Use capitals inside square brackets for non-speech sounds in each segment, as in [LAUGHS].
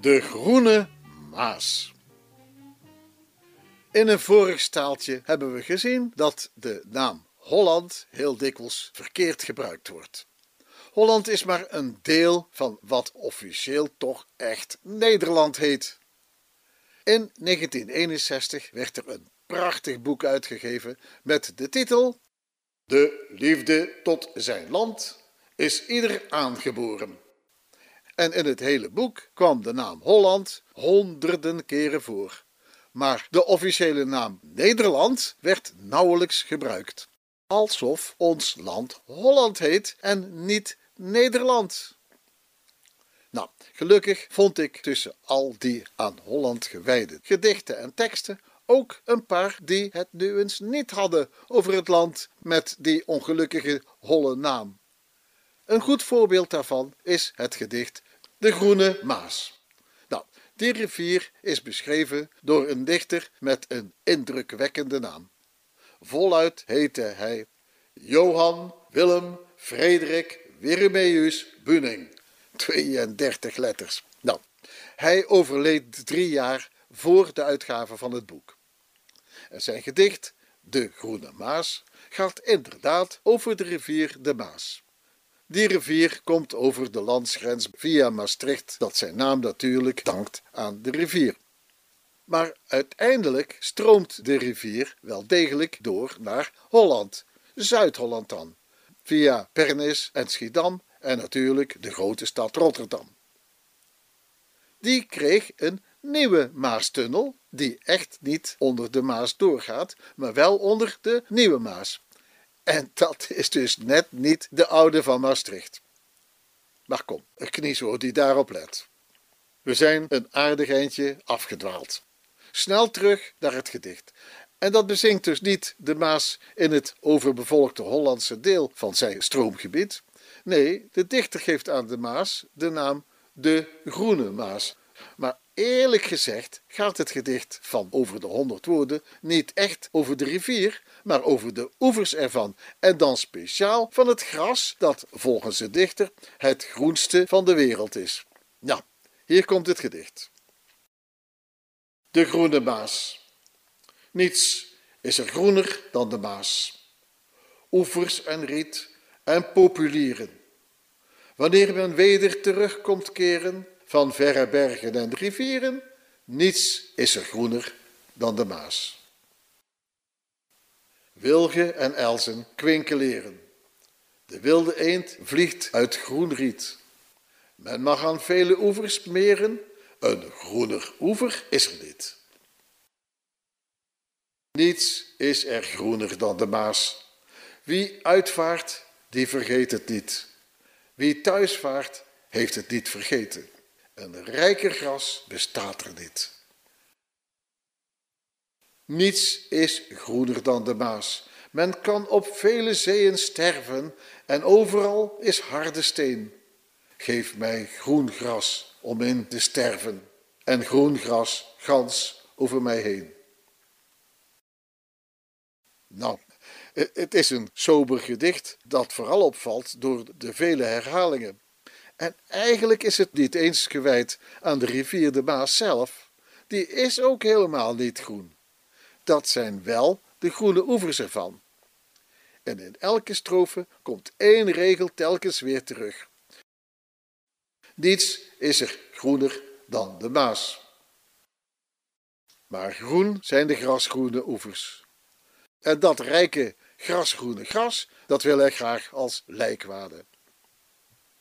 De Groene Maas. In een vorig staaltje hebben we gezien dat de naam Holland heel dikwijls verkeerd gebruikt wordt. Holland is maar een deel van wat officieel toch echt Nederland heet. In 1961 werd er een prachtig boek uitgegeven met de titel De liefde tot zijn land is ieder aangeboren. En in het hele boek kwam de naam Holland honderden keren voor. Maar de officiële naam Nederland werd nauwelijks gebruikt. Alsof ons land Holland heet en niet Nederland. Nou, gelukkig vond ik tussen al die aan Holland gewijde gedichten en teksten ook een paar die het nu eens niet hadden over het land met die ongelukkige holle naam. Een goed voorbeeld daarvan is het gedicht De Groene Maas. Nou, die rivier is beschreven door een dichter met een indrukwekkende naam. Voluit heette hij Johan Willem Frederik Wirimeus Bunning. 32 letters. Nou, hij overleed drie jaar voor de uitgave van het boek. En zijn gedicht, De Groene Maas, gaat inderdaad over de rivier de Maas. Die rivier komt over de landsgrens via Maastricht, dat zijn naam natuurlijk dankt aan de rivier. Maar uiteindelijk stroomt de rivier wel degelijk door naar Holland, Zuid-Holland dan, via Pernis en Schiedam en natuurlijk de grote stad Rotterdam. Die kreeg een nieuwe Maastunnel, die echt niet onder de Maas doorgaat, maar wel onder de Nieuwe Maas. En dat is dus net niet de oude van Maastricht. Maar kom, een kniezoor die daarop let. We zijn een aardig eindje afgedwaald. Snel terug naar het gedicht. En dat bezinkt dus niet de Maas in het overbevolkte Hollandse deel van zijn stroomgebied. Nee, de dichter geeft aan de Maas de naam de Groene Maas. Maar eerlijk gezegd gaat het gedicht van over de honderd woorden niet echt over de rivier, maar over de oevers ervan. En dan speciaal van het gras dat volgens de dichter het groenste van de wereld is. Nou, hier komt het gedicht. De Groene Maas. Niets is er groener dan de Maas. Oevers en riet en populieren. Wanneer men weder terugkomt keren van verre bergen en rivieren, niets is er groener dan de Maas. Wilgen en elzen kwinkeleren. De wilde eend vliegt uit groen riet. Men mag aan vele oevers meren, een groener oever is er niet. Niets is er groener dan de Maas. Wie uitvaart, die vergeet het niet. Wie thuisvaart, heeft het niet vergeten. Een rijker gras bestaat er niet. Niets is groener dan de Maas. Men kan op vele zeeën sterven en overal is harde steen. Geef mij groen gras om in te sterven en groen gras gans over mij heen. Nou, het is een sober gedicht dat vooral opvalt door de vele herhalingen. En eigenlijk is het niet eens gewijd aan de rivier de Maas zelf. Die is ook helemaal niet groen. Dat zijn wel de groene oevers ervan. En in elke strofe komt één regel telkens weer terug. Niets is er groener dan de Maas. Maar groen zijn de grasgroene oevers. En dat rijke grasgroene gras, dat wil hij graag als lijkwade.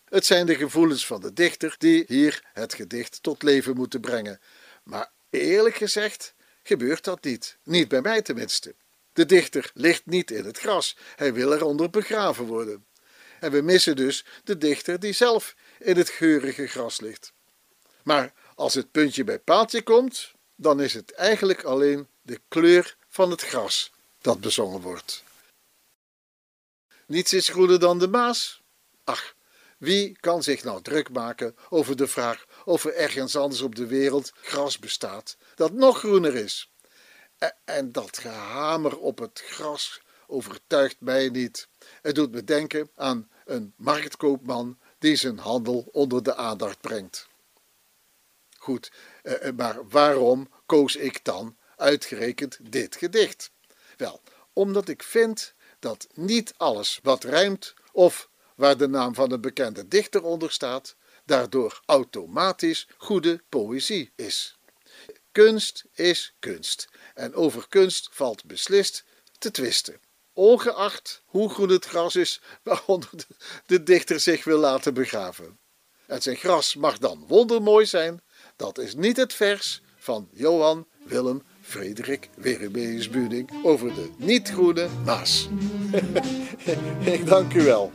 Het zijn de gevoelens van de dichter die hier het gedicht tot leven moeten brengen. Maar eerlijk gezegd gebeurt dat niet. Niet bij mij tenminste. De dichter ligt niet in het gras, hij wil eronder begraven worden. En we missen dus de dichter die zelf in het geurige gras ligt. Maar als het puntje bij paaltje komt, dan is het eigenlijk alleen de kleur van het gras dat bezongen wordt. Niets is groener dan de Maas. Ach, wie kan zich nou druk maken over de vraag of er ergens anders op de wereld gras bestaat dat nog groener is? En dat gehamer op het gras overtuigt mij niet. Het doet me denken aan een marktkoopman die zijn handel onder de aandacht brengt. Goed, eh, eh, maar waarom koos ik dan uitgerekend dit gedicht? Wel, omdat ik vind dat niet alles wat rijmt of waar de naam van een bekende dichter onder staat, daardoor automatisch goede poëzie is. Kunst is kunst en over kunst valt beslist te twisten, ongeacht hoe groen het gras is waaronder de dichter zich wil laten begraven. En zijn gras mag dan wondermooi zijn, dat is niet het vers van Johan Willem Frederik Werebeus Buning over de niet-groene Maas. [LAUGHS] Ik dank u wel.